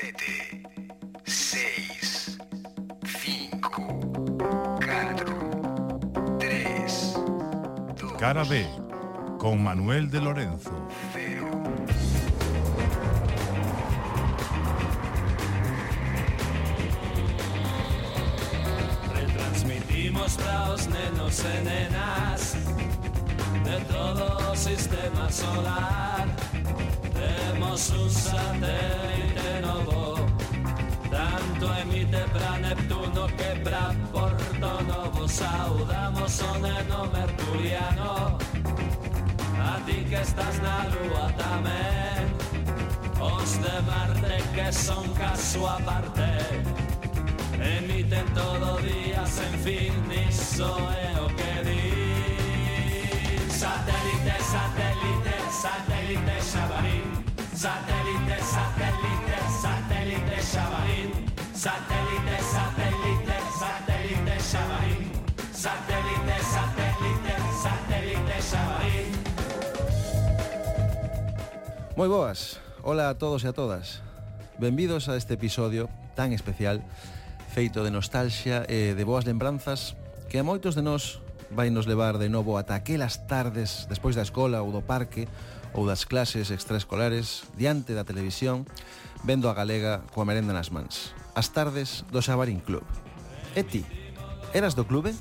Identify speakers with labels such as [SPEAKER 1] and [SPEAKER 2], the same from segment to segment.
[SPEAKER 1] 7, 6, 5, 4, 3, 2.
[SPEAKER 2] Cara B, con Manuel de Lorenzo.
[SPEAKER 3] Retransmitimos para los nenos de todo sistema solar Temos un satélite novo. Tanto emite pra Neptuno que pra Porto Novo. Saudamos o neno mercuriano. A ti que estás na lúa tamén. Os de Marte que son caso aparte. Emiten todo día sen fin Iso é o que di. Satélite, satélite, satélite. Satellite, satellite, satellite Xavarin. Satellite, satellite, satellite Xavarin. Satellite, satellite, satellite Xavarin.
[SPEAKER 4] Moi boas. Ola a todos e a todas. Benvidos a este episodio tan especial feito de nostalgia e de boas lembranzas que a moitos de nós vai nos levar de novo ata aquelas tardes despois da escola ou do parque ou das clases extraescolares diante da televisión vendo a galega coa merenda nas mans. As tardes do Xabarín Club. E ti, eras do clube?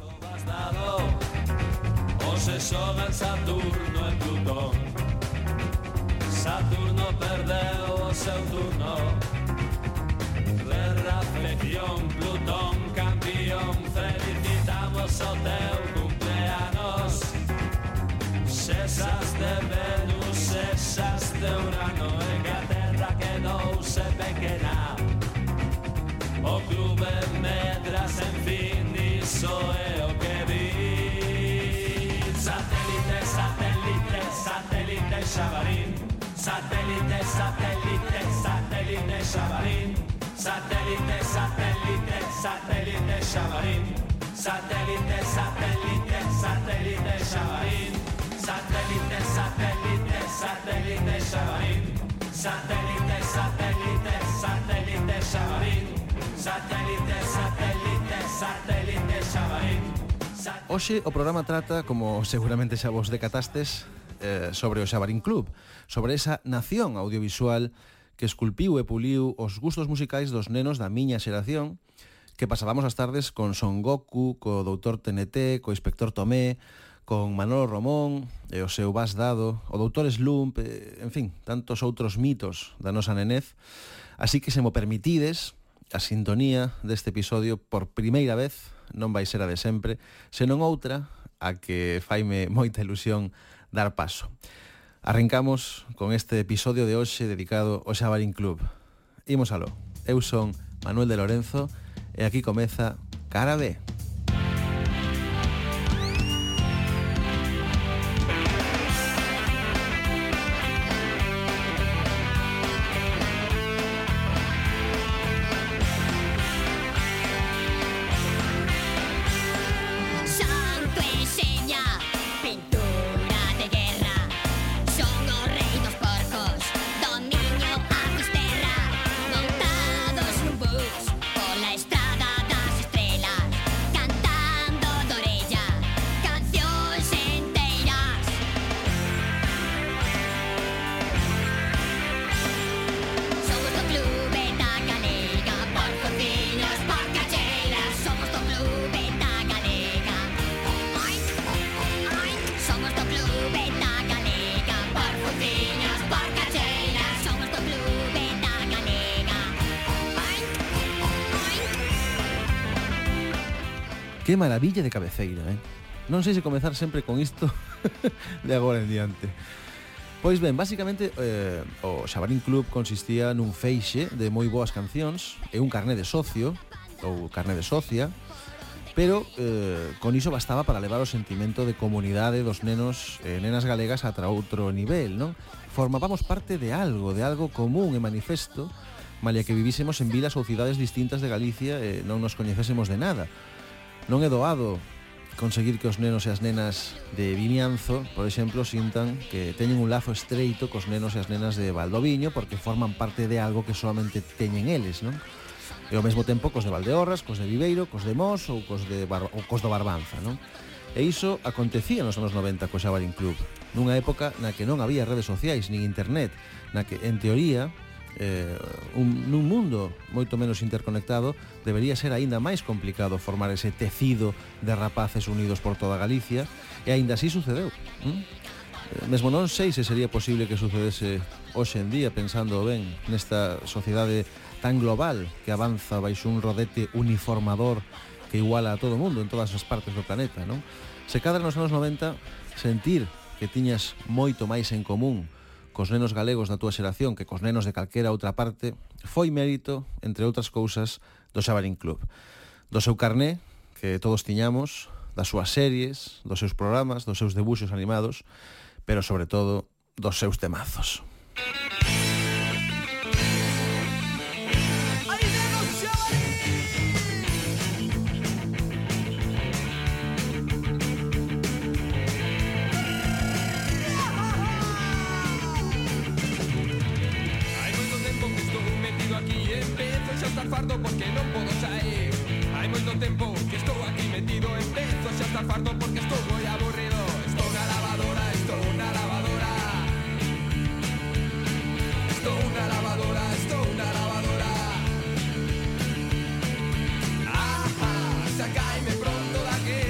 [SPEAKER 3] Se xogan Saturno e Plutón Saturno perdeu o seu turno reflexión, Plutón campeón Felicitamos o tempo satellite, satellite, satellite Sciabarin, satellite, satellite, satellite Sciabarin, satellite, satellite, satellite Sciabarin, satellite, satellite, satellite Sciabarin, satellite, satellite, satellite Sciabarin, satellite, satellite, satellite Sciabarin.
[SPEAKER 4] Hoxe o programa trata, como seguramente xa vos decatastes, eh, sobre o Xabarín Club, sobre esa nación audiovisual que esculpiu e puliu os gustos musicais dos nenos da miña xeración, que pasábamos as tardes con Son Goku, co doutor TNT, co inspector Tomé, con Manolo Romón e o seu Vas Dado, o doutor Slump, e, en fin, tantos outros mitos da nosa nenez. Así que se mo permitides, a sintonía deste episodio por primeira vez non vai ser a de sempre, senón outra a que faime moita ilusión dar paso. Arrancamos con este episodio de hoxe dedicado ao Xabarín Club. Imos aló. Eu son Manuel de Lorenzo e aquí comeza Cara B. Que maravilla de cabeceira, eh? Non sei se comezar sempre con isto de agora en diante. Pois ben, basicamente eh, o Xabarín Club consistía nun feixe de moi boas cancións e un carné de socio ou carné de socia pero eh, con iso bastaba para levar o sentimento de comunidade dos nenos e eh, nenas galegas atra outro nivel, non? Formábamos parte de algo, de algo común e manifesto malia que vivísemos en vilas ou cidades distintas de Galicia e eh, non nos coñecésemos de nada Non é doado conseguir que os nenos e as nenas de Vimianzo, por exemplo, sintan que teñen un lazo estreito cos nenos e as nenas de Valdoviño porque forman parte de algo que solamente teñen eles, non? E ao mesmo tempo cos de Valdeorras, cos de Viveiro, cos de Mos ou cos, de Bar ou cos do Barbanza, non? E iso acontecía nos anos 90 co Xabarín Club, nunha época na que non había redes sociais nin internet, na que, en teoría, eh, un, nun mundo moito menos interconectado, debería ser aínda máis complicado formar ese tecido de rapaces unidos por toda Galicia, e aínda así sucedeu. ¿Mm? Mesmo non sei se sería posible que sucedese hoxe en día, pensando ben nesta sociedade tan global que avanza baixo un rodete uniformador que iguala a todo o mundo en todas as partes do planeta, non? Se cadra nos anos 90 sentir que tiñas moito máis en común cos nenos galegos da túa xeración que cos nenos de calquera outra parte, foi mérito, entre outras cousas, do Xabarín Club. Do seu carné, que todos tiñamos, das súas series, dos seus programas, dos seus debuxos animados, pero sobre todo dos seus temazos.
[SPEAKER 5] Tempo que estou aquí metido Empezo xa a estar farto porque estou moi aburrido. Estou na lavadora, estou na lavadora. Estou na lavadora, estou na lavadora. Ajá, sacaime pronto daqui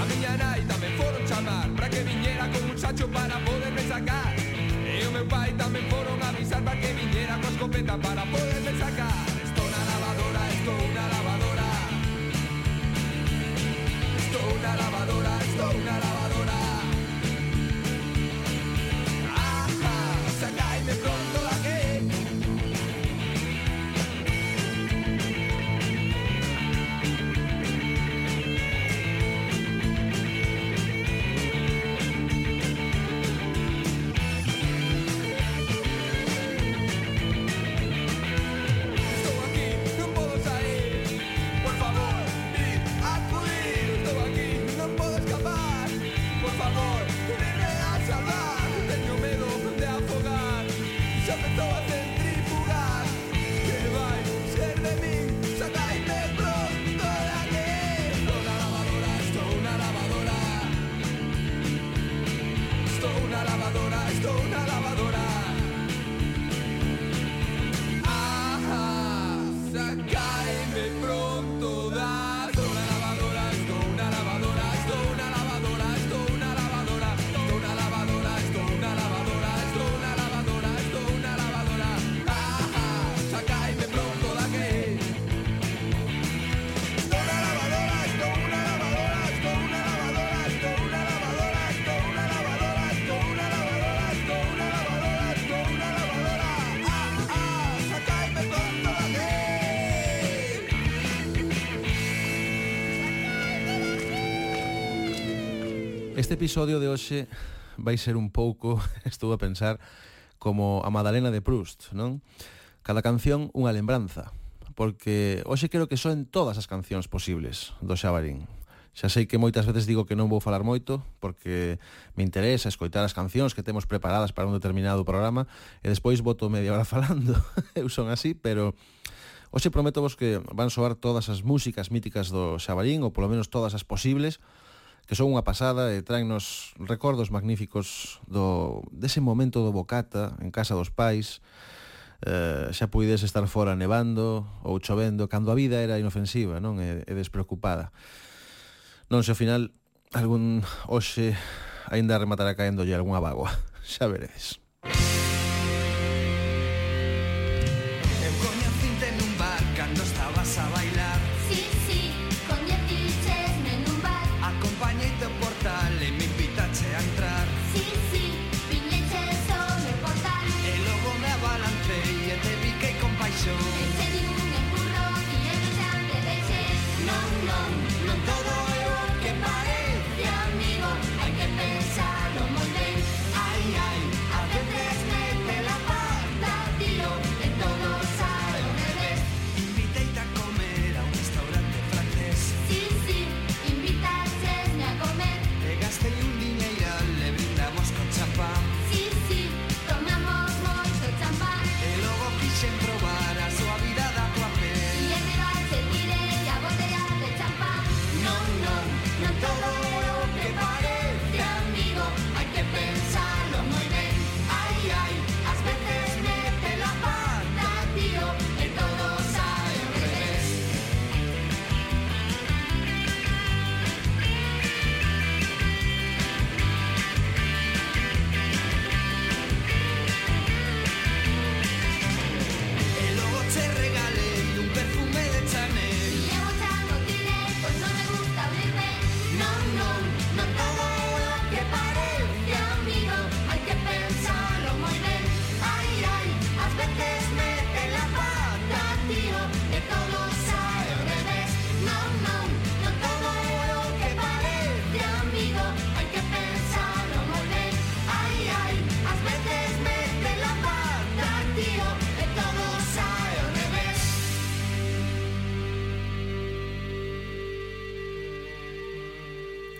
[SPEAKER 5] A miña nai tamén foron chamar Para que viñera con un sacho para poderme sacar. E o meu pai tamén foron avisar Para que viñera con escopeta para poderme sacar
[SPEAKER 4] una episodio de hoxe vai ser un pouco, estou a pensar, como a Madalena de Proust, non? Cada canción unha lembranza, porque hoxe quero que soen todas as cancións posibles do Xabarín. Xa sei que moitas veces digo que non vou falar moito porque me interesa escoitar as cancións que temos preparadas para un determinado programa e despois voto media hora falando. Eu son así, pero hoxe prometo vos que van soar todas as músicas míticas do Xabarín ou polo menos todas as posibles que son unha pasada e traennos recordos magníficos do, dese momento do Bocata en casa dos pais, eh, xa puides estar fora nevando ou chovendo, cando a vida era inofensiva non e, e despreocupada. Non se ao final algún hoxe aínda rematará caéndolle algunha bagua. Xa veredes.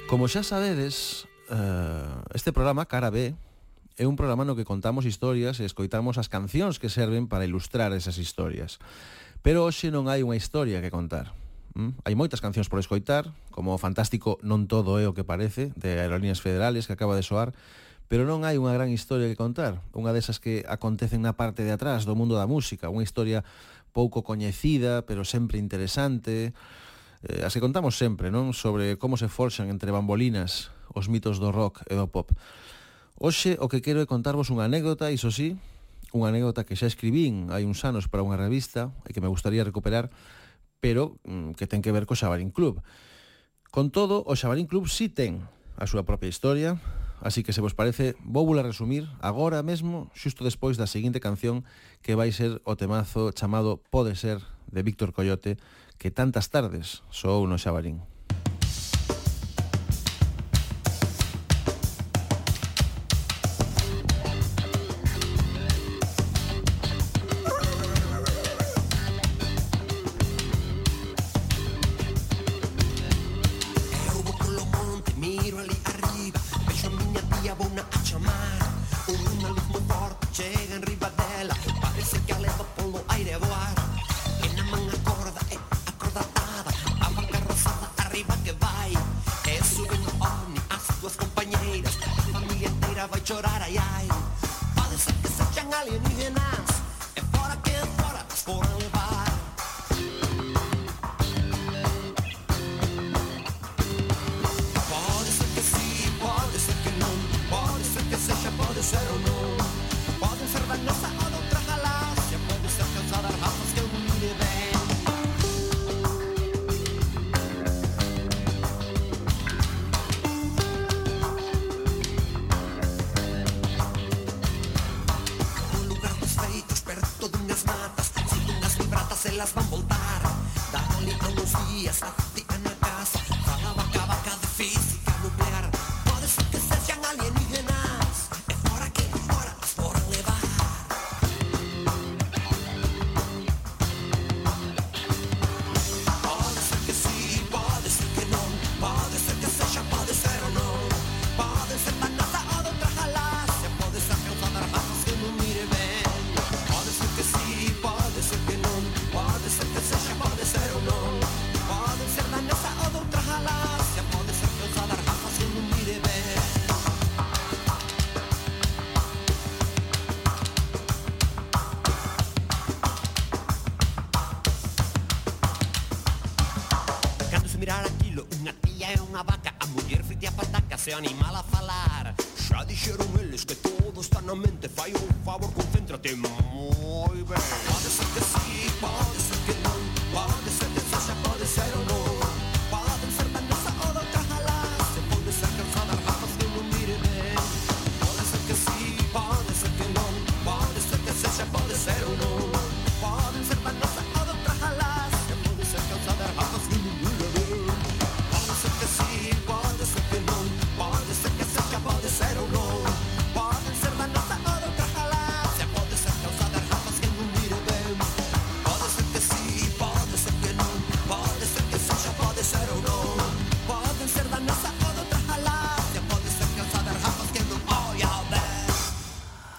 [SPEAKER 4] Como xa sabedes, uh, este programa Cara B é un programa no que contamos historias e escoitamos as cancións que serven para ilustrar esas historias. Pero hoxe non hai unha historia que contar. ¿Mm? Hai moitas cancións por escoitar, como o fantástico Non todo é o que parece, de Aerolíneas Federales, que acaba de soar, pero non hai unha gran historia que contar, unha desas que acontecen na parte de atrás do mundo da música, unha historia pouco coñecida, pero sempre interesante, eh, as que contamos sempre, non? Sobre como se forxan entre bambolinas os mitos do rock e do pop. Hoxe o que quero é contarvos unha anécdota, iso sí, unha anécdota que xa escribín hai uns anos para unha revista e que me gustaría recuperar, pero mm, que ten que ver co Xabarín Club. Con todo, o Xabarín Club sí ten a súa propia historia, así que se vos parece, vou a resumir agora mesmo, xusto despois da seguinte canción que vai ser o temazo chamado Pode ser de Víctor Coyote, que tantas tardes soou no Xabarín.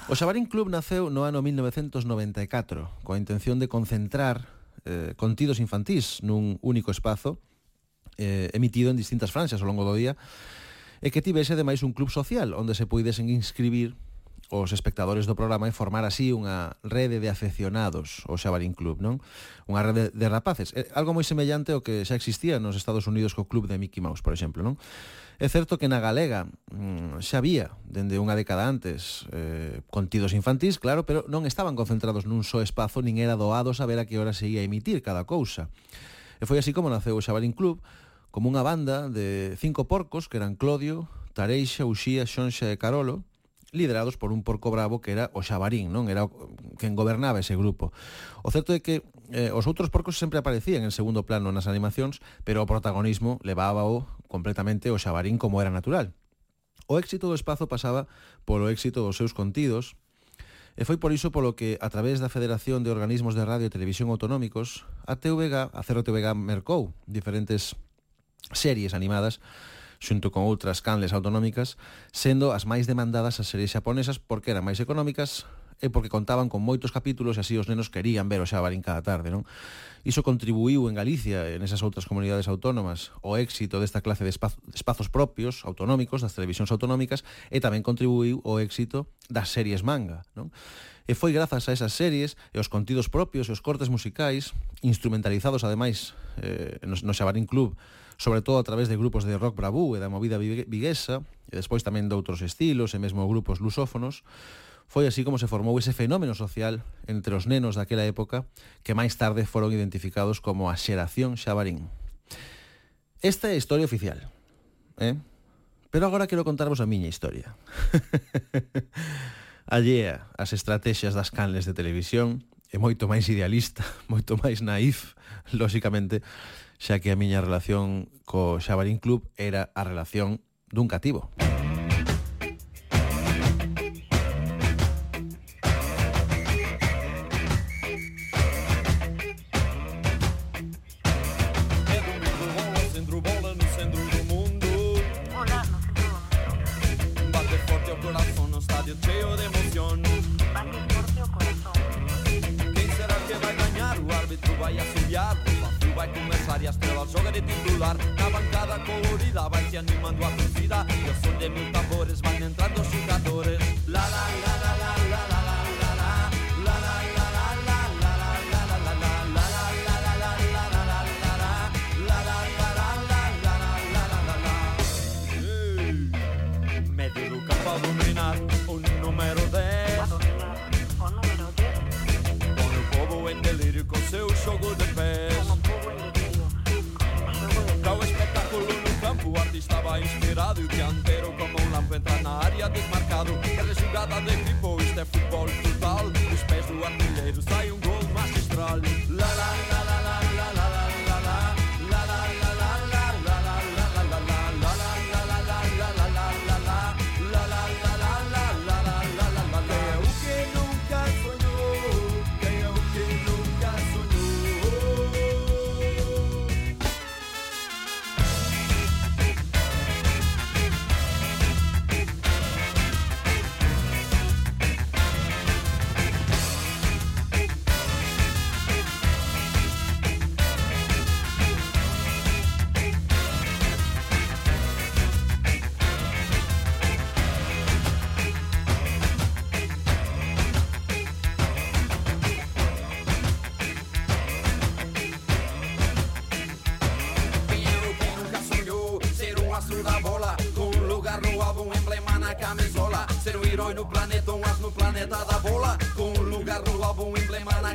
[SPEAKER 6] O
[SPEAKER 4] Xabarín Club naceu no ano 1994 coa intención de concentrar eh, contidos infantís nun único espazo eh, emitido en distintas franxas ao longo do día e que tivese ademais un club social onde se puidesen inscribir os espectadores do programa e formar así unha rede de afeccionados ao Xabarín Club, non? Unha rede de rapaces, eh, algo moi semellante ao que xa existía nos Estados Unidos co club de Mickey Mouse, por exemplo, non? É certo que na galega mm, xa había, dende unha década antes, eh, contidos infantís, claro, pero non estaban concentrados nun só espazo, nin era doado saber a que hora se ia emitir cada cousa. E foi así como naceu o Xabarín Club, como unha banda de cinco porcos, que eran Clodio, Tareixa, Uxía, Xonxa e Carolo, liderados por un porco bravo que era o Xabarín, non? Era o, quen gobernaba ese grupo. O certo é que eh, os outros porcos sempre aparecían en segundo plano nas animacións, pero o protagonismo levábao completamente o Xabarín como era natural. O éxito do espazo pasaba polo éxito dos seus contidos, E foi por iso polo que, a través da Federación de Organismos de Radio e Televisión Autonómicos, a TVG, a Cero TVG mercou diferentes series animadas xunto con outras canles autonómicas, sendo as máis demandadas as series xaponesas porque eran máis económicas e porque contaban con moitos capítulos e así os nenos querían ver o Xabarín cada tarde, non? Iso contribuiu en Galicia e nesas outras comunidades autónomas o éxito desta clase de, espazos propios, autonómicos, das televisións autonómicas e tamén contribuiu o éxito das series manga, non? E foi grazas a esas series e os contidos propios e os cortes musicais, instrumentalizados ademais eh, no, no Xabarín Club, sobre todo a través de grupos de rock bravú e da movida viguesa, e despois tamén de outros estilos e mesmo grupos lusófonos, foi así como se formou ese fenómeno social entre os nenos daquela época que máis tarde foron identificados como a xeración xabarín. Esta é a historia oficial, eh? pero agora quero contarvos a miña historia. Allea as estrategias das canles de televisión é moito máis idealista, moito máis naif, lóxicamente, xa que a miña relación co Xabarín Club era a relación dun cativo.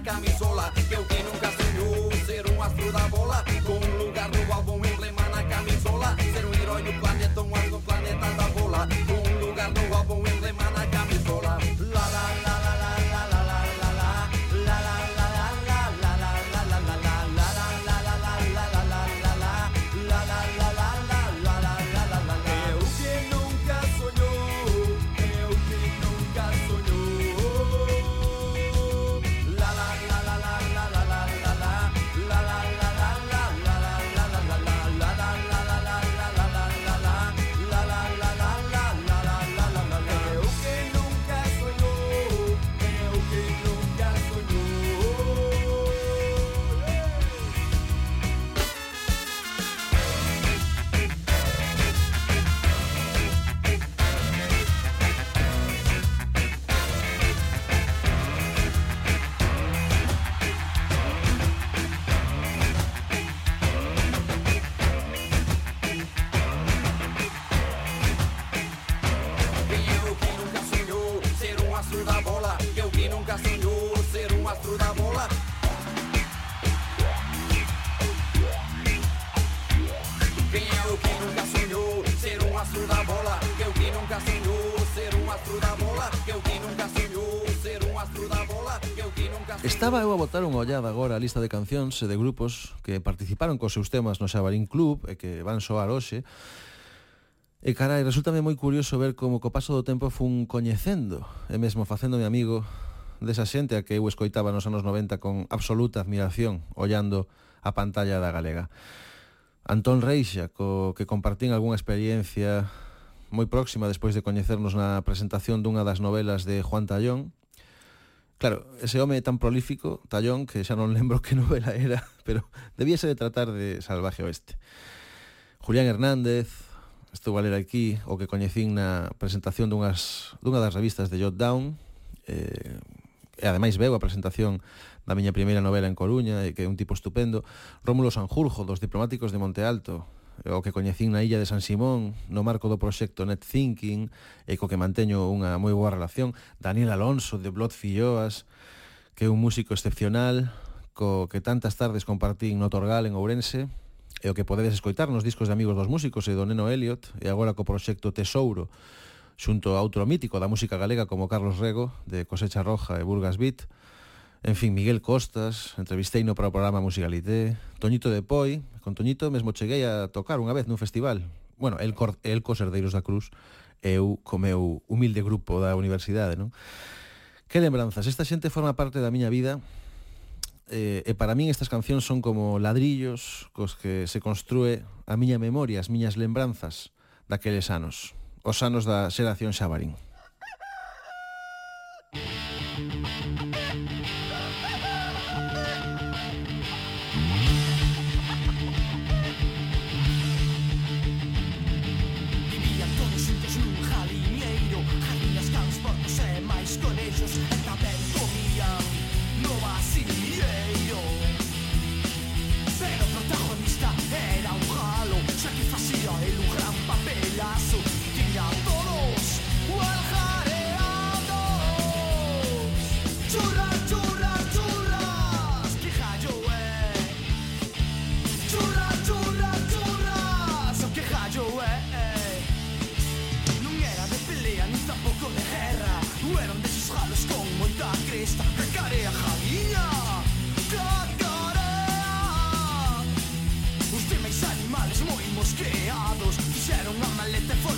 [SPEAKER 7] Camisola bola Eu vim nunca sonhou ser um astro da bola Quem é o que nunca sonhou ser um astro da bola? Eu que nunca sonhou ser um astro da bola. Eu que nunca sonhou ser um astro da bola. Eu que nunca sonhou...
[SPEAKER 4] Estaba eu a botar unha ollada agora a lista de cancións e de grupos que participaron cos seus temas no Xabarín Club e que van soar hoxe E carai, resultame moi curioso ver como co paso do tempo fun coñecendo e mesmo facéndome amigo desa xente a que eu escoitaba nos anos 90 con absoluta admiración ollando a pantalla da galega. Antón Reixa, co que compartín algunha experiencia moi próxima despois de coñecernos na presentación dunha das novelas de Juan Tallón. Claro, ese home tan prolífico, Tallón, que xa non lembro que novela era, pero debíase de tratar de Salvaje Oeste. Julián Hernández, Estou a ler aquí o que coñecín na presentación dunhas, dunha das revistas de Jot Down, eh, e ademais veu a presentación da miña primeira novela en Coruña, e que é un tipo estupendo, Rómulo Sanjurjo, dos diplomáticos de Monte Alto, o que coñecín na illa de San Simón no marco do proxecto Net Thinking e co que manteño unha moi boa relación Daniel Alonso de Blood Filloas que é un músico excepcional co que tantas tardes compartín no Torgal en Ourense e o que podedes escoitar nos discos de Amigos dos Músicos e do Neno Elliot e agora co proxecto Tesouro xunto a outro mítico da música galega como Carlos Rego, de Cosecha Roja e Burgas Beat, En fin, Miguel Costas, entrevisteino para o programa Musicalité, Toñito de Poi, con Toñito mesmo cheguei a tocar unha vez nun festival. Bueno, el, cor, el cos Herdeiros da Cruz, eu co meu humilde grupo da universidade, non? Que lembranzas, esta xente forma parte da miña vida eh, e para min estas cancións son como ladrillos cos que se construe a miña memoria, as miñas lembranzas daqueles anos, os anos da xeración Xabarín.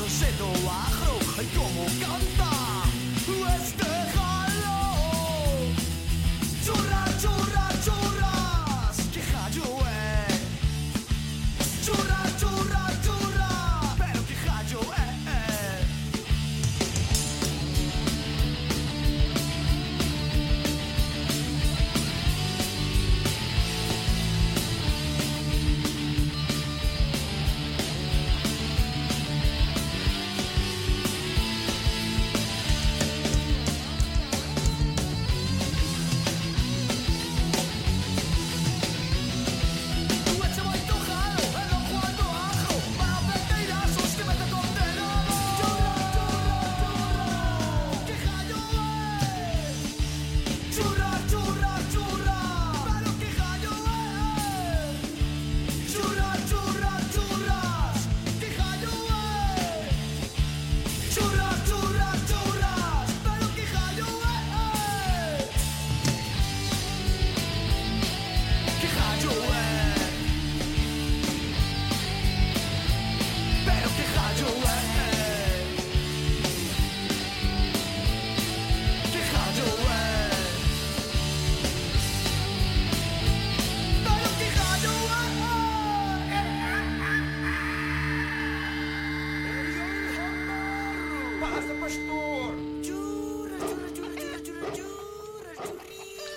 [SPEAKER 8] Sẽ đổ hoa.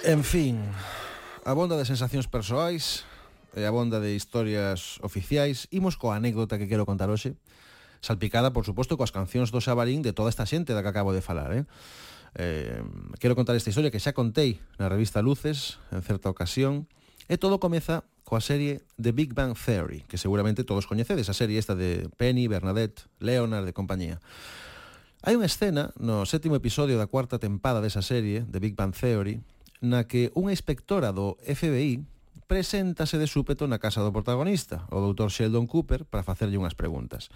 [SPEAKER 4] En fin, a bonda de sensacións persoais e a bonda de historias oficiais, imos coa anécdota que quero contar hoxe, salpicada, por suposto, coas cancións do Xabarín de toda esta xente da que acabo de falar, eh? Eh, quero contar esta historia que xa contei na revista Luces en certa ocasión e todo comeza coa serie The Big Bang Theory que seguramente todos coñecedes a serie esta de Penny, Bernadette, Leonard de compañía hai unha escena no sétimo episodio da cuarta tempada desa serie The Big Bang Theory na que unha inspectora do FBI preséntase de súpeto na casa do protagonista, o doutor Sheldon Cooper, para facerlle unhas preguntas.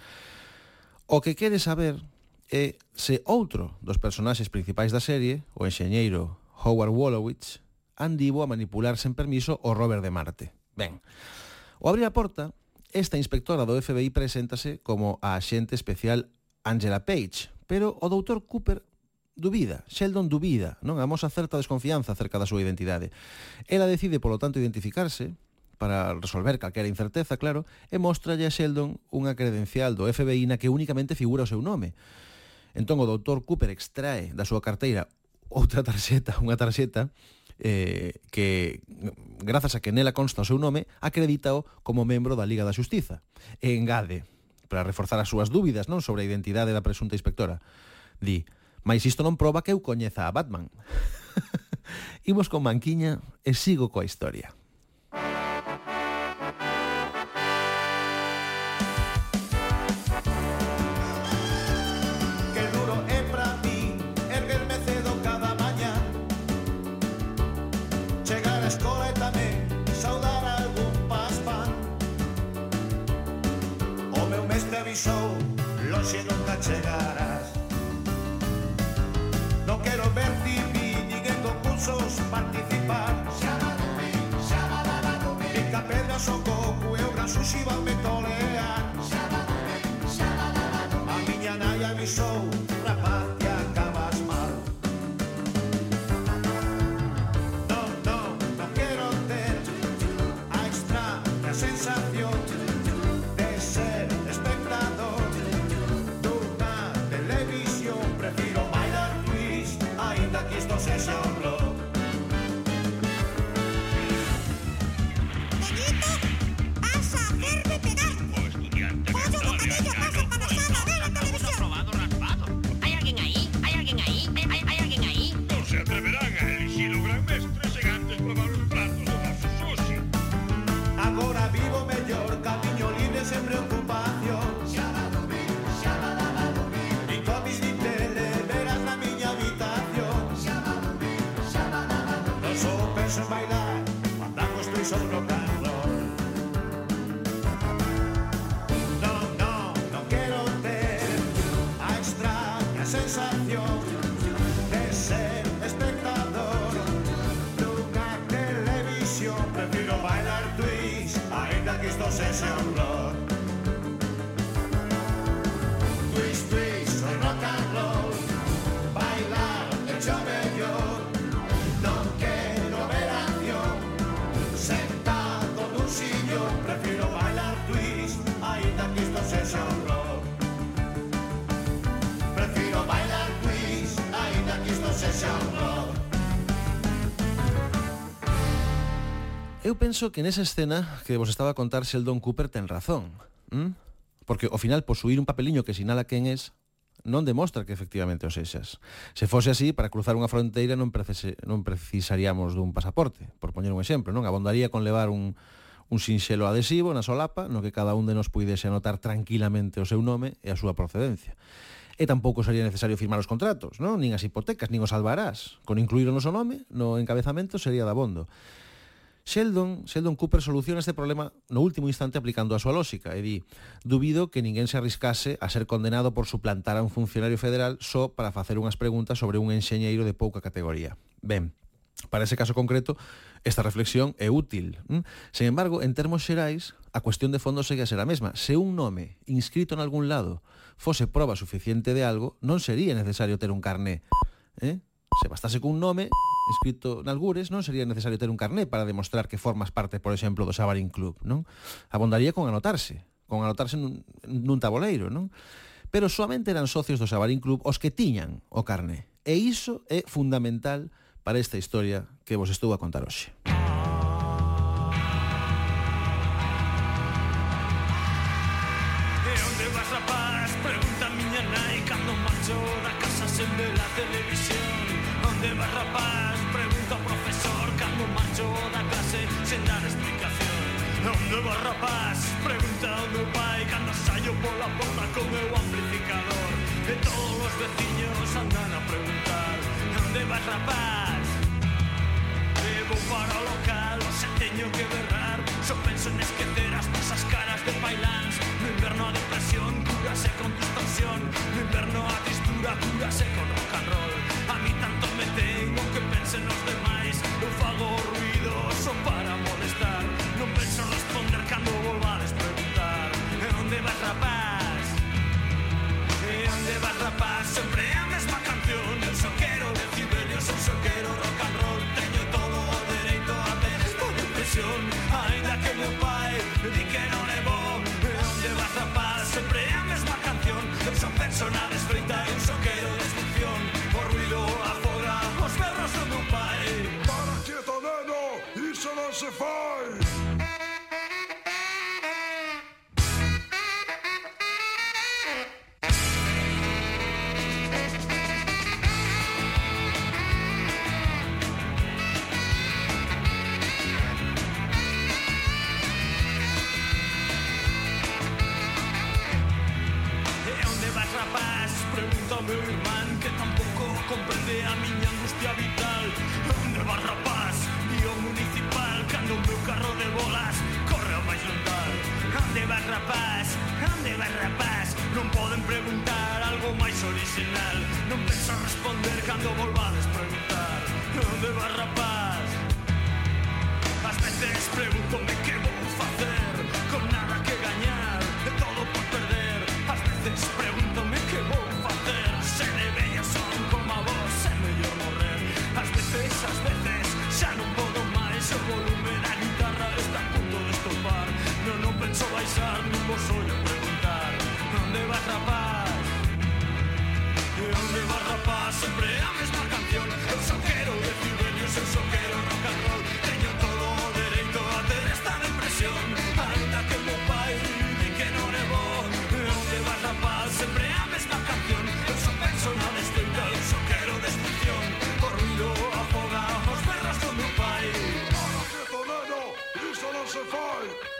[SPEAKER 4] O que quere saber é se outro dos personaxes principais da serie, o enxeñeiro Howard Wolowitz, andivo a manipular sen permiso o Robert de Marte. Ben, o abrir a porta, esta inspectora do FBI preséntase como a axente especial Angela Page, pero o doutor Cooper Dubida, Sheldon dubida, non amosa certa desconfianza acerca da súa identidade. Ela decide, polo tanto, identificarse para resolver calquera incerteza, claro, e mostralle a Sheldon unha credencial do FBI na que únicamente figura o seu nome. Entón o doutor Cooper extrae da súa carteira outra tarxeta, unha tarxeta, eh, que grazas a que nela consta o seu nome, acredítao como membro da Liga da Xustiza. E engade, para reforzar as súas dúbidas non sobre a identidade da presunta inspectora, di, Mais isto non proba que eu coñeza a Batman. Imos con Manquiña e sigo coa historia.
[SPEAKER 9] chegar. arriva a Mentone penso que
[SPEAKER 4] nesa escena que vos estaba a contar Sheldon Cooper ten razón. ¿Mm? Porque ao final posuir un papeliño que sinala quen es non demostra que efectivamente o sexas. Se fose así, para cruzar unha fronteira non, precise, non precisaríamos dun pasaporte, por poñer un exemplo, non? Abondaría con levar un, un sinxelo adhesivo na solapa no que cada un de nos puidese anotar tranquilamente o seu nome e a súa procedencia. E tampouco sería necesario firmar os contratos, non? nin as hipotecas, nin os albarás. Con incluir o noso nome no encabezamento sería dabondo. Sheldon, Sheldon Cooper soluciona este problema no último instante aplicando a súa lógica, e di, dubido que ninguén se arriscase a ser condenado por suplantar a un funcionario federal só para facer unhas preguntas sobre un enxeñeiro de pouca categoría. Ben, para ese caso concreto, esta reflexión é útil. Hm? Sen embargo, en termos xerais, a cuestión de fondo segue a ser a mesma. Se un nome inscrito en algún lado fose proba suficiente de algo, non sería necesario ter un carné. Eh? Se bastase cun nome, escrito nalgures, non sería necesario ter un carné para demostrar que formas parte, por exemplo, do Sabarín Club, non? Abondaría con anotarse, con anotarse nun, nun taboleiro, non? Pero solamente eran socios do Sabarín Club os que tiñan o carné. E iso é fundamental para esta historia que vos estou a contar hoxe.
[SPEAKER 6] o rapaz. Pregunta ao meu pai cando saio pola porta con meu amplificador. E todos os veciños andan a preguntar Onde vas rapaz? E vou para o local, se teño que berrar. Só penso en esquecer as pasas caras de bailans. No inverno a depresión, curase con distorsión. No inverno a tristura, curase con rock and roll. A mí tanto me tengo que pensen os demais. Eu fago ruido, só para rapaz Sempre é a mesma canción Eu só quero decibelios, eu só quero rock and roll Teño todo o dereito a ter esta depresión. Ainda que meu
[SPEAKER 10] pai di que non é bom
[SPEAKER 6] E onde vas rapaz, sempre é a mesma canción. Eu só penso na desfeita, eu só quero destrucción O ruido afora os berros do meu pai Para quieto neno, iso non se fai comprende a miña angustia vital. Onde vas rapaz, guío municipal Cando o meu carro de bolas corre ao máis lontal Onde vas rapaz, onde vas rapaz? Non poden preguntar algo máis original Non penso responder cando volvades preguntar. Onde vas rapaz? As veces pregunto paisar, vos suelo preguntar, ¿dónde vas rapaz? ¿De dónde vas rapaz? Siempre la misma canción, el soquero de Ciberio es el soquero rock and roll. Tengo todo derecho a tener esta depresión, ainda que meu pai di que non é ¿De dónde vas rapaz? Siempre la misma canción, eu sou persona distinta, eu soquero de extinción. Corrido a foga, os con meu pai.
[SPEAKER 10] Para que Toledo, iso non se fai.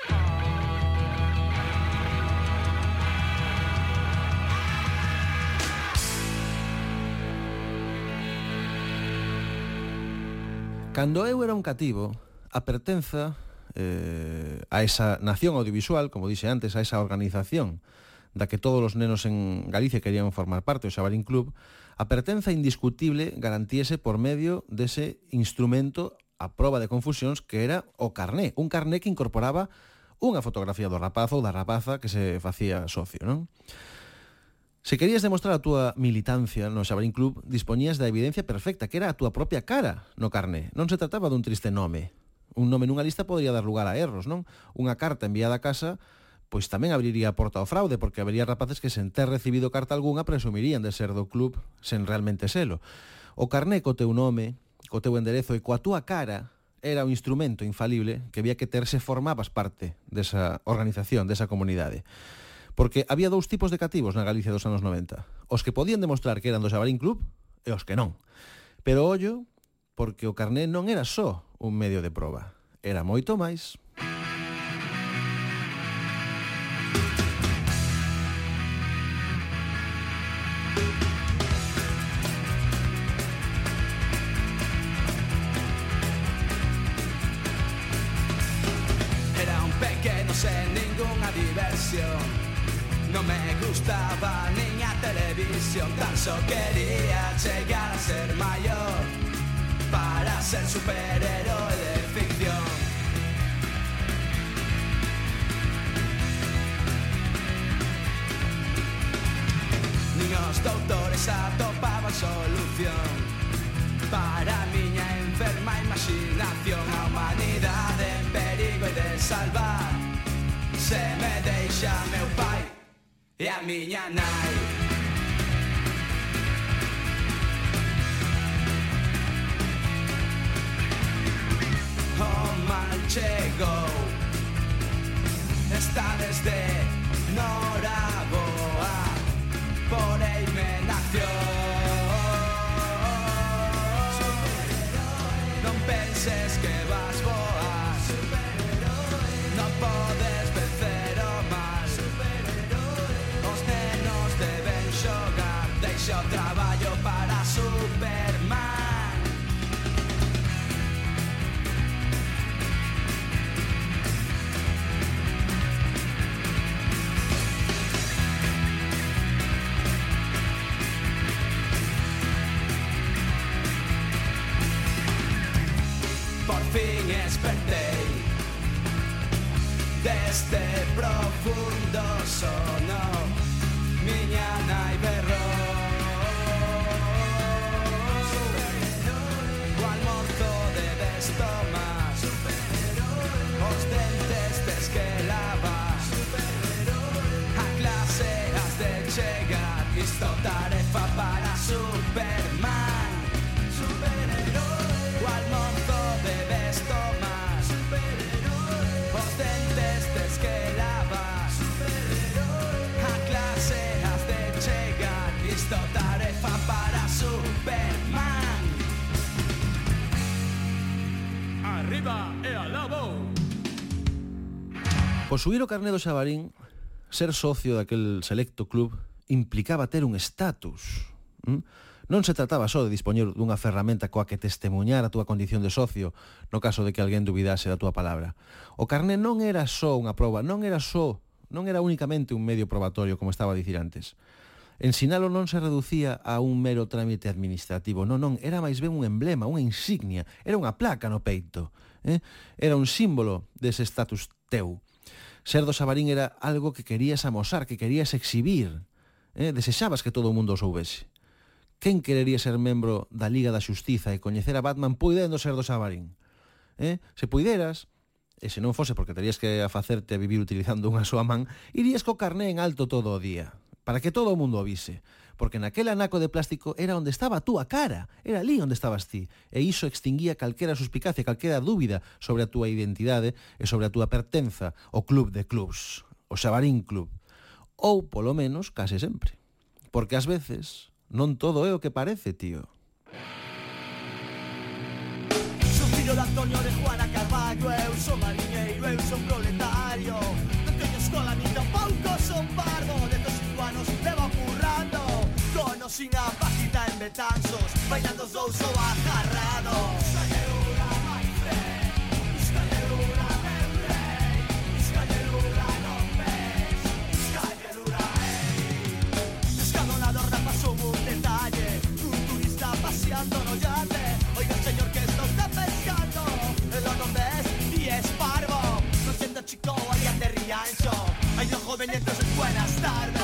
[SPEAKER 4] Cando eu era un cativo, a pertenza eh, a esa nación audiovisual, como dixe antes, a esa organización da que todos os nenos en Galicia querían formar parte, o Xabarín Club, a pertenza indiscutible garantíese por medio dese instrumento a proba de confusións que era o carné, un carné que incorporaba unha fotografía do rapaz ou da rapaza que se facía socio, non? Se querías demostrar a túa militancia no Xabarín Club, dispoñías da evidencia perfecta, que era a túa propia cara no carné. Non se trataba dun triste nome. Un nome nunha lista podría dar lugar a erros, non? Unha carta enviada a casa pois tamén abriría a porta ao fraude, porque habería rapaces que sen ter recibido carta algunha presumirían de ser do club sen realmente selo. O carné co teu nome, co teu enderezo e coa túa cara era un instrumento infalible que había que ter se formabas parte desa organización, desa comunidade. Porque había dous tipos de cativos na Galicia dos anos 90. Os que podían demostrar que eran do Xabarín Club e os que non. Pero ollo, porque o carné non era só un medio de proba. Era moito máis.
[SPEAKER 11] canción tan solo quería llegar a ser mayor para ser superhéroe de ficción. Niños doutores atopaban solución para a miña enferma imaginación a humanidade en perigo e de salvar se me deixa meu pai e a miña nai. o manchego Está desde Noraboa. Por eime nació Non penses que vas voar Non podes vencer o mal. Os nenos deben xogar. Deixa o traballo para so no.
[SPEAKER 4] Posuir o carné do Xabarín, ser socio daquel selecto club, implicaba ter un estatus. ¿Mm? Non se trataba só de dispoñer dunha ferramenta coa que testemunhar a túa condición de socio no caso de que alguén dubidase da túa palabra. O carné non era só unha proba, non era só, non era únicamente un medio probatorio, como estaba a dicir antes. Ensinalo non se reducía a un mero trámite administrativo, non, non, era máis ben un emblema, unha insignia, era unha placa no peito, eh? era un símbolo dese status teu ser do Sabarín era algo que querías amosar, que querías exhibir. Eh? Desexabas que todo o mundo o soubese. Quen querería ser membro da Liga da Xustiza e coñecer a Batman puidendo ser do Sabarín? Eh? Se puideras, e se non fose porque terías que afacerte a vivir utilizando unha súa man, irías co carné en alto todo o día, para que todo o mundo o vise porque naquela anaco de plástico era onde estaba a túa cara, era ali onde estabas ti, e iso extinguía calquera suspicacia, calquera dúbida sobre a túa identidade e sobre a túa pertenza ao club de clubs, o Xabarín Club, ou polo menos case sempre, porque ás veces non todo é o que parece, tío.
[SPEAKER 3] Son fillo de Antonio de Juana Carballo, eu son María Escalonador da pasou un detalle Un turista paseando Oiga señor que está pescando No siendo chico alguien de Riancho Hay los jóvenes entonces buenas tardes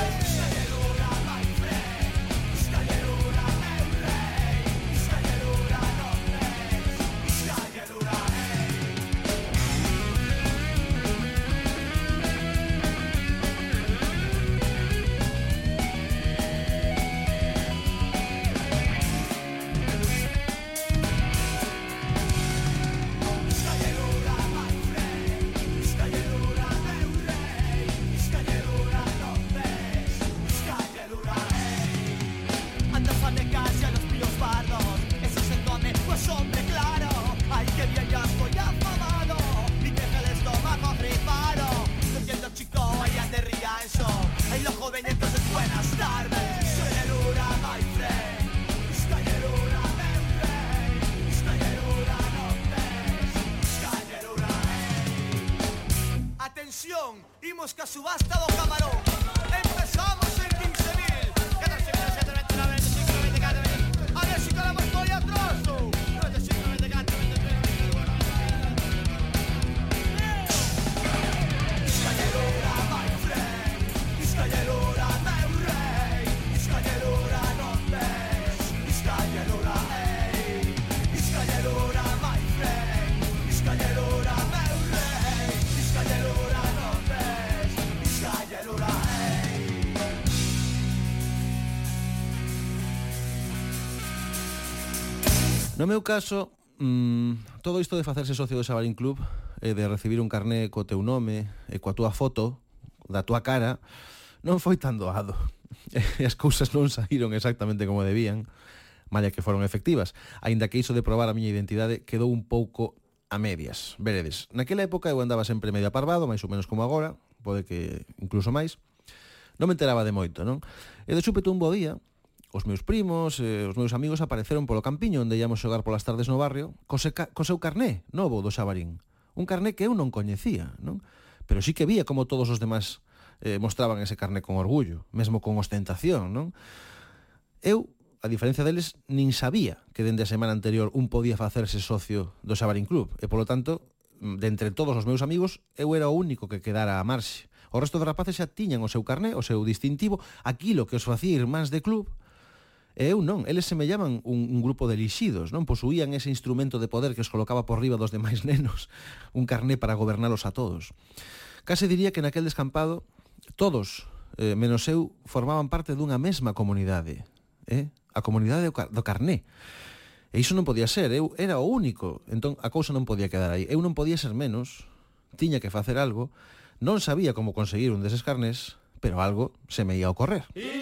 [SPEAKER 3] Dimos que subasta do camarón. Empezamos. meu
[SPEAKER 4] caso, mm, todo isto de facerse socio do Xabarín Club e de recibir un carné co teu nome e coa túa foto, da túa cara, non foi tan doado. E as cousas non saíron exactamente como debían, malla que foron efectivas, aínda que iso de probar a miña identidade quedou un pouco a medias. Veredes, naquela época eu andaba sempre medio aparvado, máis ou menos como agora, pode que incluso máis, non me enteraba de moito, non? E de súpeto un bo día, Os meus primos, eh, os meus amigos apareceron polo campiño onde íamos xogar polas tardes no barrio cose ca co seu carné novo do Xabarín. Un carné que eu non coñecía, non? Pero sí que vía como todos os demás eh, mostraban ese carné con orgullo, mesmo con ostentación, non? Eu, a diferencia deles, nin sabía que dende a semana anterior un podía facerse socio do Xabarín Club, e polo tanto, de entre todos os meus amigos, eu era o único que quedara a marxe. O resto dos rapaces xa tiñan o seu carné, o seu distintivo, aquilo que os facía irmáns de club, E eu non, eles se me llaman un, un grupo de elixidos, non? Posuían ese instrumento de poder que os colocaba por riba dos demais nenos, un carné para gobernalos a todos. Case diría que naquel descampado todos, eh, menos eu, formaban parte dunha mesma comunidade, eh? a comunidade do, car do carné. E iso non podía ser, eu era o único, entón a cousa non podía quedar aí. Eu non podía ser menos, tiña que facer algo, non sabía como conseguir un deses carnés, pero algo se me ia a ocorrer.
[SPEAKER 12] E...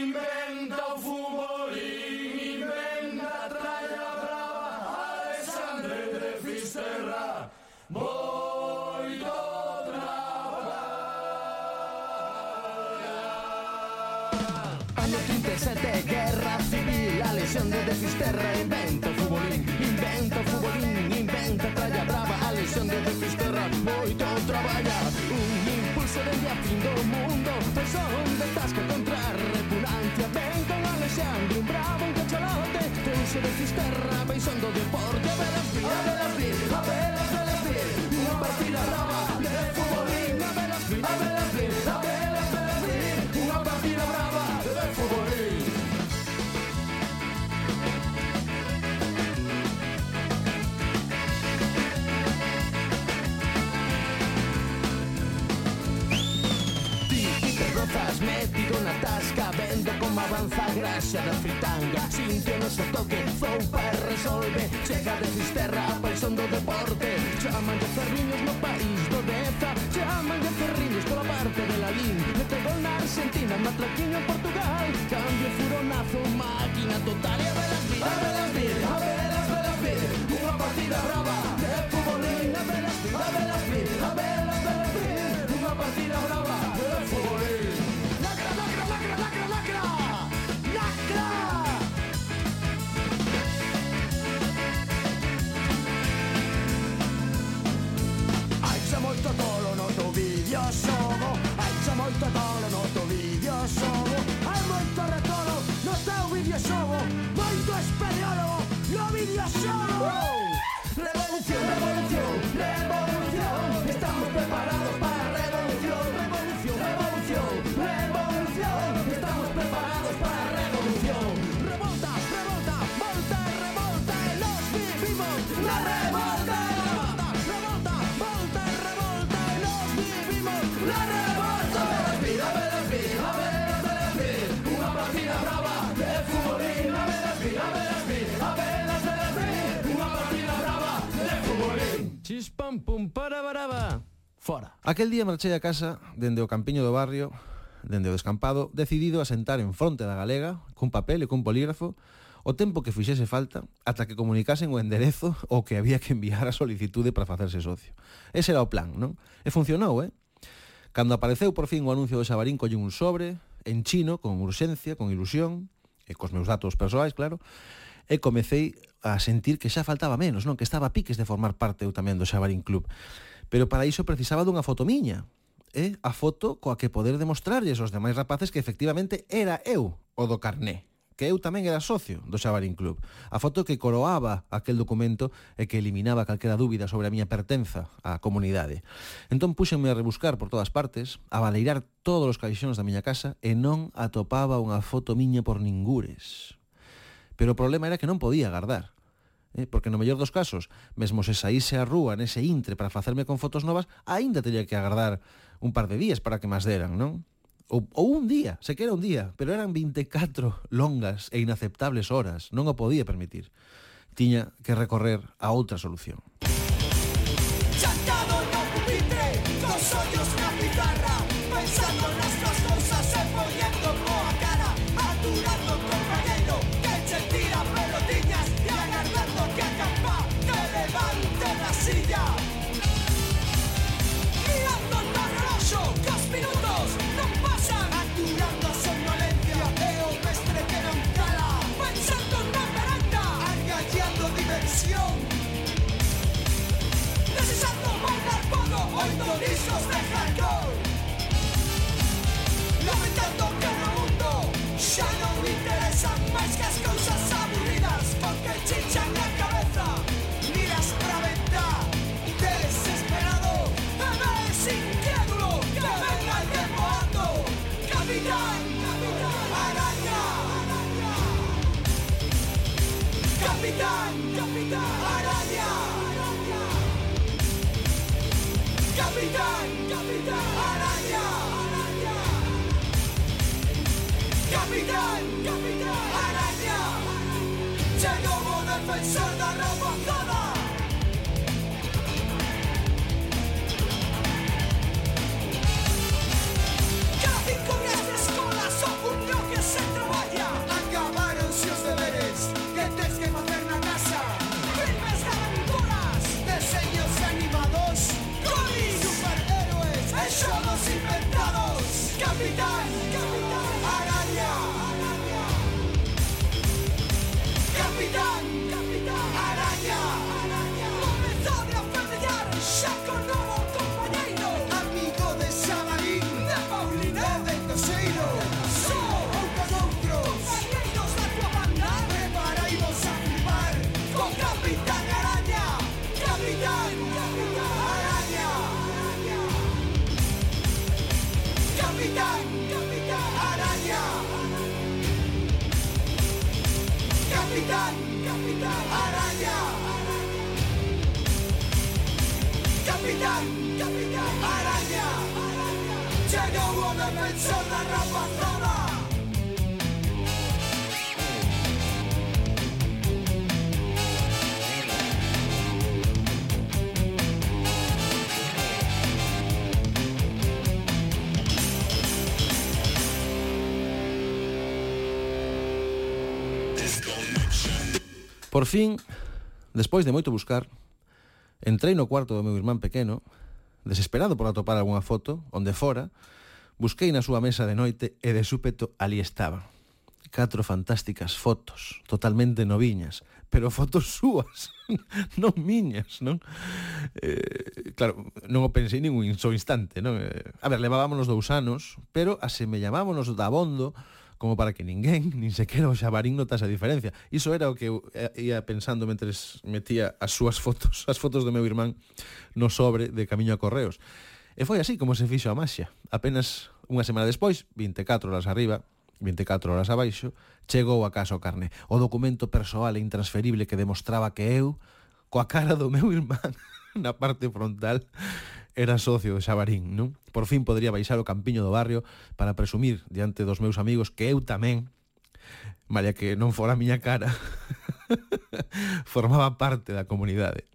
[SPEAKER 12] muerte, guerra civil, la lesión de Fisterra, invento futbolín, invento futbolín, inventa tralla brava, a lesión de Fisterra, moito traballa, un impulso dende a fin do mundo, presión de tasca contra repugnancia ven con Alexandre, un bravo, un cachalote, pulso de Fisterra, do deporte, a ver as vir, a ver as vir, a ver as vir, unha partida brava, metido na tasca Vendo como avanza a graxa da fritanga Sintio no noso toque, zoupa e resolve Chega de Fisterra, a paixón do deporte. Chaman de ferriños no país do Deza Chaman de ferriños pola parte de Lalín Mete gol na Argentina, matraquiño en Portugal. Cambio furonazo, máquina total E a velas vir, a velas vir, a velas, velas vir Unha partida brava de futbolín A velas vir, a velas vir, a velas, velas vir Unha partida brava. show. baraba, baraba. Fora.
[SPEAKER 4] Aquel día marchei a casa dende o campiño do barrio, dende o descampado, decidido a sentar en fronte da galega, cun papel e cun polígrafo, o tempo que fixese falta ata que comunicasen o enderezo o que había que enviar a solicitude para facerse socio. Ese era o plan, non? E funcionou, eh? Cando apareceu por fin o anuncio do Xabarín colle un sobre, en chino, con urxencia, con ilusión, e cos meus datos persoais, claro, e comecei a sentir que xa faltaba menos, non que estaba a piques de formar parte eu tamén do Xabarín Club. Pero para iso precisaba dunha foto miña, eh? a foto coa que poder demostrarlles aos demais rapaces que efectivamente era eu o do carné que eu tamén era socio do Xabarín Club. A foto que coroaba aquel documento e que eliminaba calquera dúbida sobre a miña pertenza á comunidade. Entón púxenme a rebuscar por todas partes, a baleirar todos os caixóns da miña casa e non atopaba unha foto miña por ningures. Pero o problema era que non podía agardar. Eh? Porque no mellor dos casos, mesmo se saíse a rúa nese intre para facerme con fotos novas, aínda teria que agardar un par de días para que más deran, non? ou, ou un día, se que era un día, pero eran 24 longas e inaceptables horas, non o podía permitir. Tiña que recorrer a outra solución.
[SPEAKER 3] ¡Chinchan la cabeza! ¡Miras a la venta! ¡Desesperado! ¡Te ves inquieto! ¡Que venga el reboando! ¡Capitán! ¡Capitán! ¡Araña! ¡Capitán! ¡Capitán! ¡Araña! ¡Capitán! Defensor da remontada.
[SPEAKER 4] Por fin, despois de moito buscar, entrei no cuarto do meu irmán pequeno, desesperado por atopar algunha foto, onde fora, busquei na súa mesa de noite e de súpeto ali estaba. Catro fantásticas fotos, totalmente noviñas, pero fotos súas, non miñas, non? Eh, claro, non o pensei ningún só instante, non? Eh, a ver, levábamos dous anos, pero asemellábamos da bondo como para que ninguén, nin sequera o xabarín notase a diferencia. Iso era o que eu eh, ia pensando mentre metía as súas fotos, as fotos do meu irmán no sobre de camiño a Correos. E foi así como se fixo a maxia. Apenas unha semana despois, 24 horas arriba, 24 horas abaixo, chegou a casa o carne. O documento persoal e intransferible que demostraba que eu, coa cara do meu irmán na parte frontal, era socio de Xabarín, non? Por fin podría baixar o campiño do barrio para presumir diante dos meus amigos que eu tamén, malia que non fora a miña cara, formaba parte da comunidade.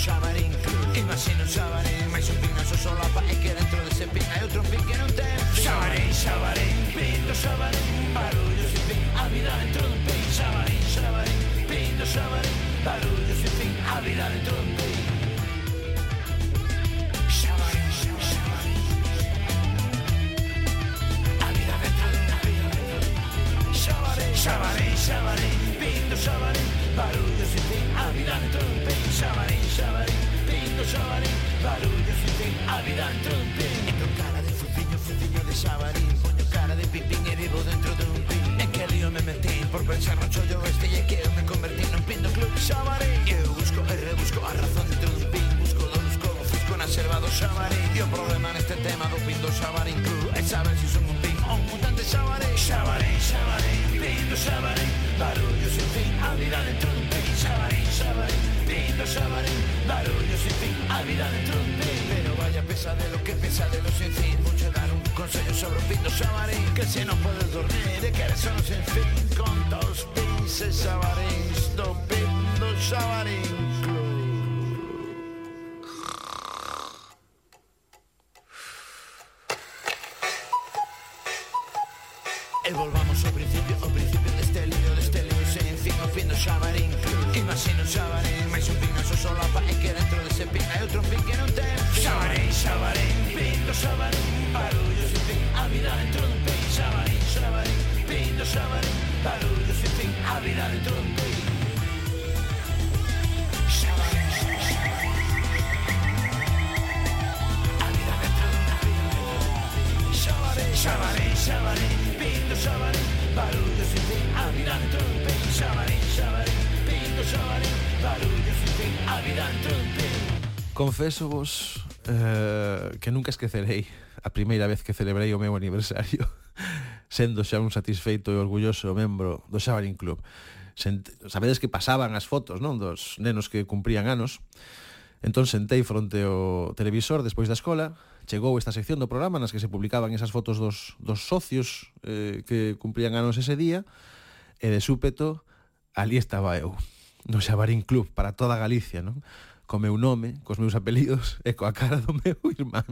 [SPEAKER 13] xabarín. Imagina un xabarín Mais un pin na súa solapa E que dentro dese pin hai outro pin que non ten. Xabarín, xabarín, pin do xabarín Barullo sin fin, a vida dentro dun pin. Xabarín, xabarín, pin do xabarín Barullo sin fin, a vida dentro dun pin. Xabarín, xabarín, pin. Do xabarín Barullo sin fin, a vida dentro dun pin xabarín, chamarín, pingo xabarín Barullo sin fin, alvidar trompín Entro cara de fuciño, fuciño de xabarín. Poño cara de pipín e vivo dentro de un pin. En que lío me metí por pensar no chollo este E que eu me convertí nun pin do club chamarín Eu busco e rebusco a razón dentro dun pin. Busco do busco, ofusco na serva do xabarín. E o problema neste tema do pin do xabarín club. É saber se si son un pin ou un mutante xabarín. Xabarín, xabarín, pin do xabarín Barullo sin fin, alvidar dentro de lo llamaré. Barullo sin fin, vida de trompín Pero vaya pesa de lo que pesa de lo sin fin. Mucho dar un consejo sobre un pito llamaré. Que si no puedes dormir, de que eres solo sin fin. Con dos pinces llamaré, estupendo llamaré
[SPEAKER 4] Confeso vos eh, que nunca esquecerei a primeira vez que celebrei o meu aniversario sendo xa un satisfeito e orgulloso membro do Xabarín Club. Sent... Sabedes que pasaban as fotos, non, dos nenos que cumprían anos. Entón sentei fronte ao televisor despois da escola, chegou esta sección do programa nas que se publicaban esas fotos dos, dos socios eh, que cumprían anos ese día, e de súpeto, ali estaba eu, no Xabarín Club, para toda Galicia, non? co meu nome, cos meus apelidos e coa cara do meu irmán.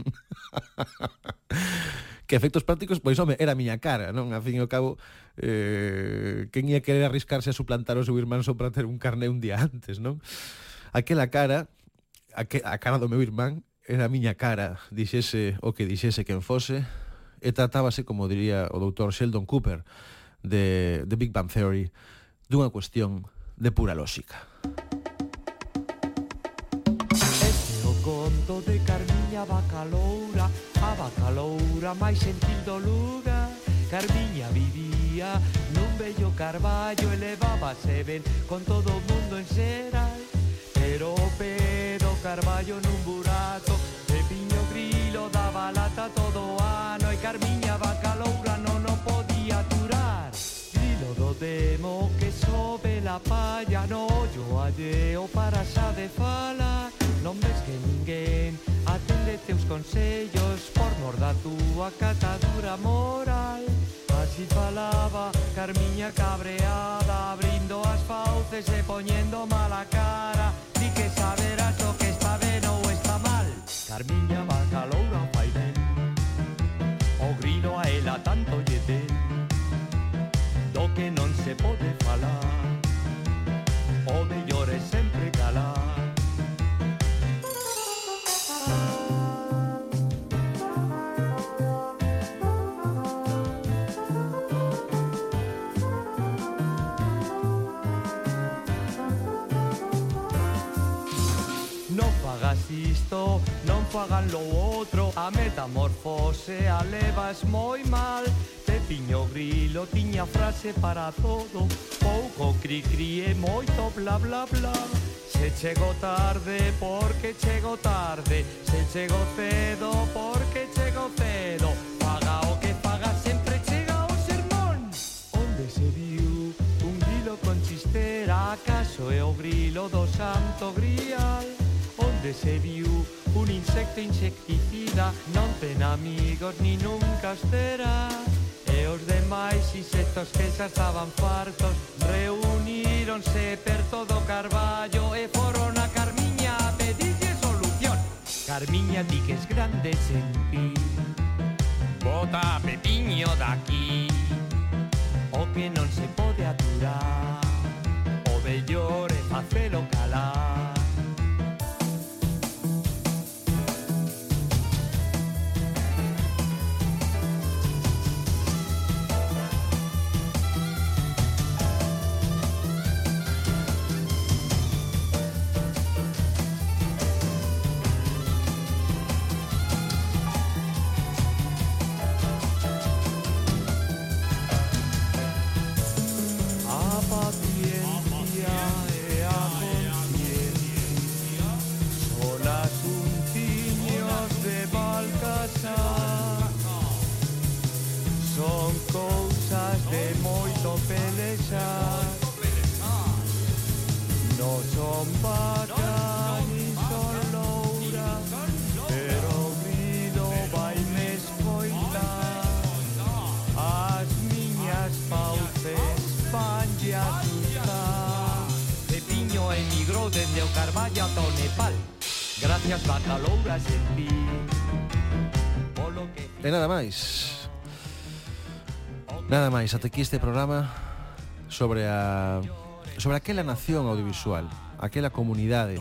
[SPEAKER 4] que efectos prácticos, pois home, era a miña cara, non? A fin e ao cabo, eh, quen ia querer arriscarse a suplantar o seu irmán só para ter un carné un día antes, non? Aquela cara, a cara do meu irmán, era a miña cara, dixese o que dixese quen fose, e tratábase, como diría o doutor Sheldon Cooper, de, de Big Bang Theory, dunha cuestión de pura lógica.
[SPEAKER 14] Caldo de Carmiña Bacaloura A Bacaloura máis sentindo lugar. Carmiña vivía nun bello carballo E ben con todo o mundo en xeral. Pero o pedo carballo nun burato De piño grilo daba lata todo o ano E Carmiña Bacaloura non o podía aturar. Grilo do demo que sobe la palla No ollo alleo para xa de falar non ves que ninguén atende teus consellos por mor da túa catadura moral. Así falaba Carmiña cabreada, abrindo as fauces e poñendo mala cara, di que saberás o que está ben ou está mal. Carmiña faganlo outro A metamorfose a levas moi mal. Pepiño Grilo tiña frase para todo. Pouco cri cri e eh, moito bla bla bla. Se chego tarde porque chego tarde. Se chego cedo porque chego cedo. Paga o que paga sempre chega o sermón. Onde se viu un grilo con chistera. Acaso é o grilo do santo grial? de Sebiu, un insecto insecticida, non ten amigos ni nunca os terá. E os demais insectos que xa estaban fartos reuníronse per todo carballo e foron a Carmiña a pedirlle solución. Carmiña di que es grande sen ti, bota a Pepiño daqui, o que non se pode aturar, o bellore facelo calar.
[SPEAKER 4] máis. Nada máis, ate aquí este programa Sobre a Sobre aquela nación audiovisual Aquela comunidade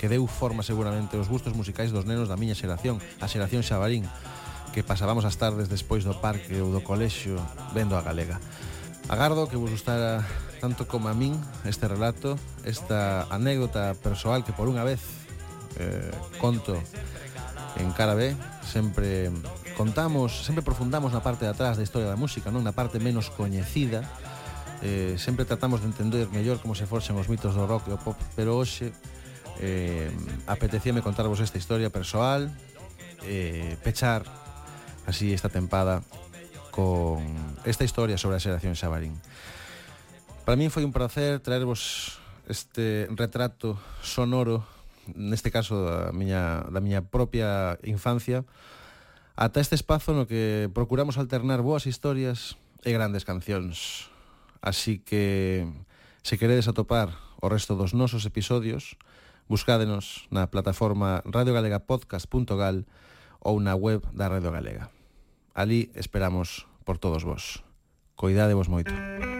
[SPEAKER 4] Que deu forma seguramente aos gustos musicais dos nenos da miña xeración A xeración xabarín Que pasábamos as tardes despois do parque ou do colexio Vendo a galega. Agardo que vos gustara tanto como a min este relato Esta anécdota persoal que por unha vez eh, conto en cara B sempre contamos, sempre profundamos na parte de atrás da historia da música, non na parte menos coñecida, eh, sempre tratamos de entender mellor como se forxen os mitos do rock e o pop, pero hoxe eh, apetecíame contarvos esta historia persoal, eh, pechar así esta tempada con esta historia sobre a xeración Xabarín. Para min foi un placer traervos este retrato sonoro, neste caso da miña, da miña propia infancia, Ata este espazo no que procuramos alternar boas historias e grandes cancións. Así que, se queredes atopar o resto dos nosos episodios, buscádenos na plataforma radiogalegapodcast.gal ou na web da Radio Galega. Ali esperamos por todos vos. Coidadevos moito.
[SPEAKER 15] Música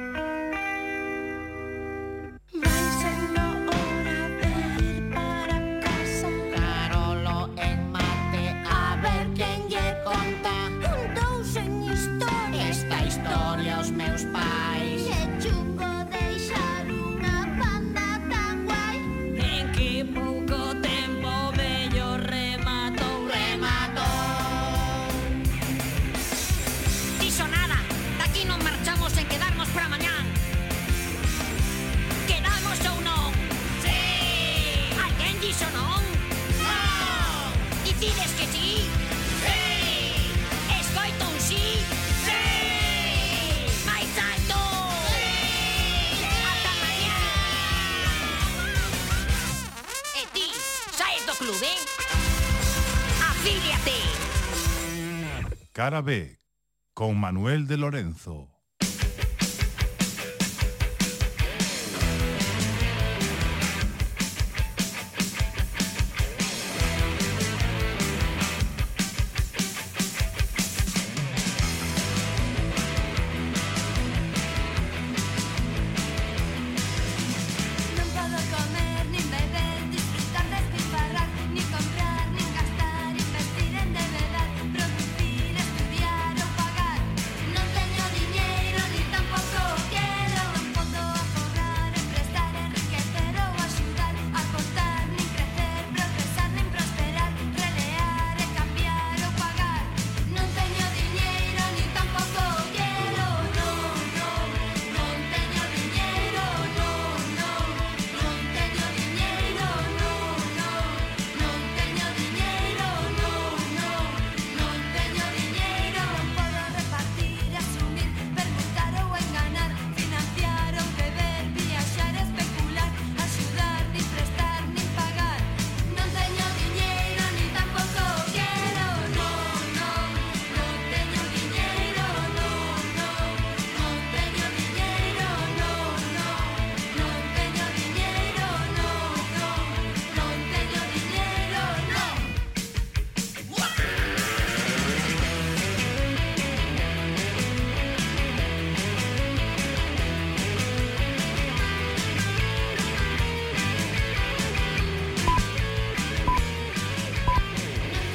[SPEAKER 15] ¡Afíliate!
[SPEAKER 2] Cara B, con Manuel de Lorenzo.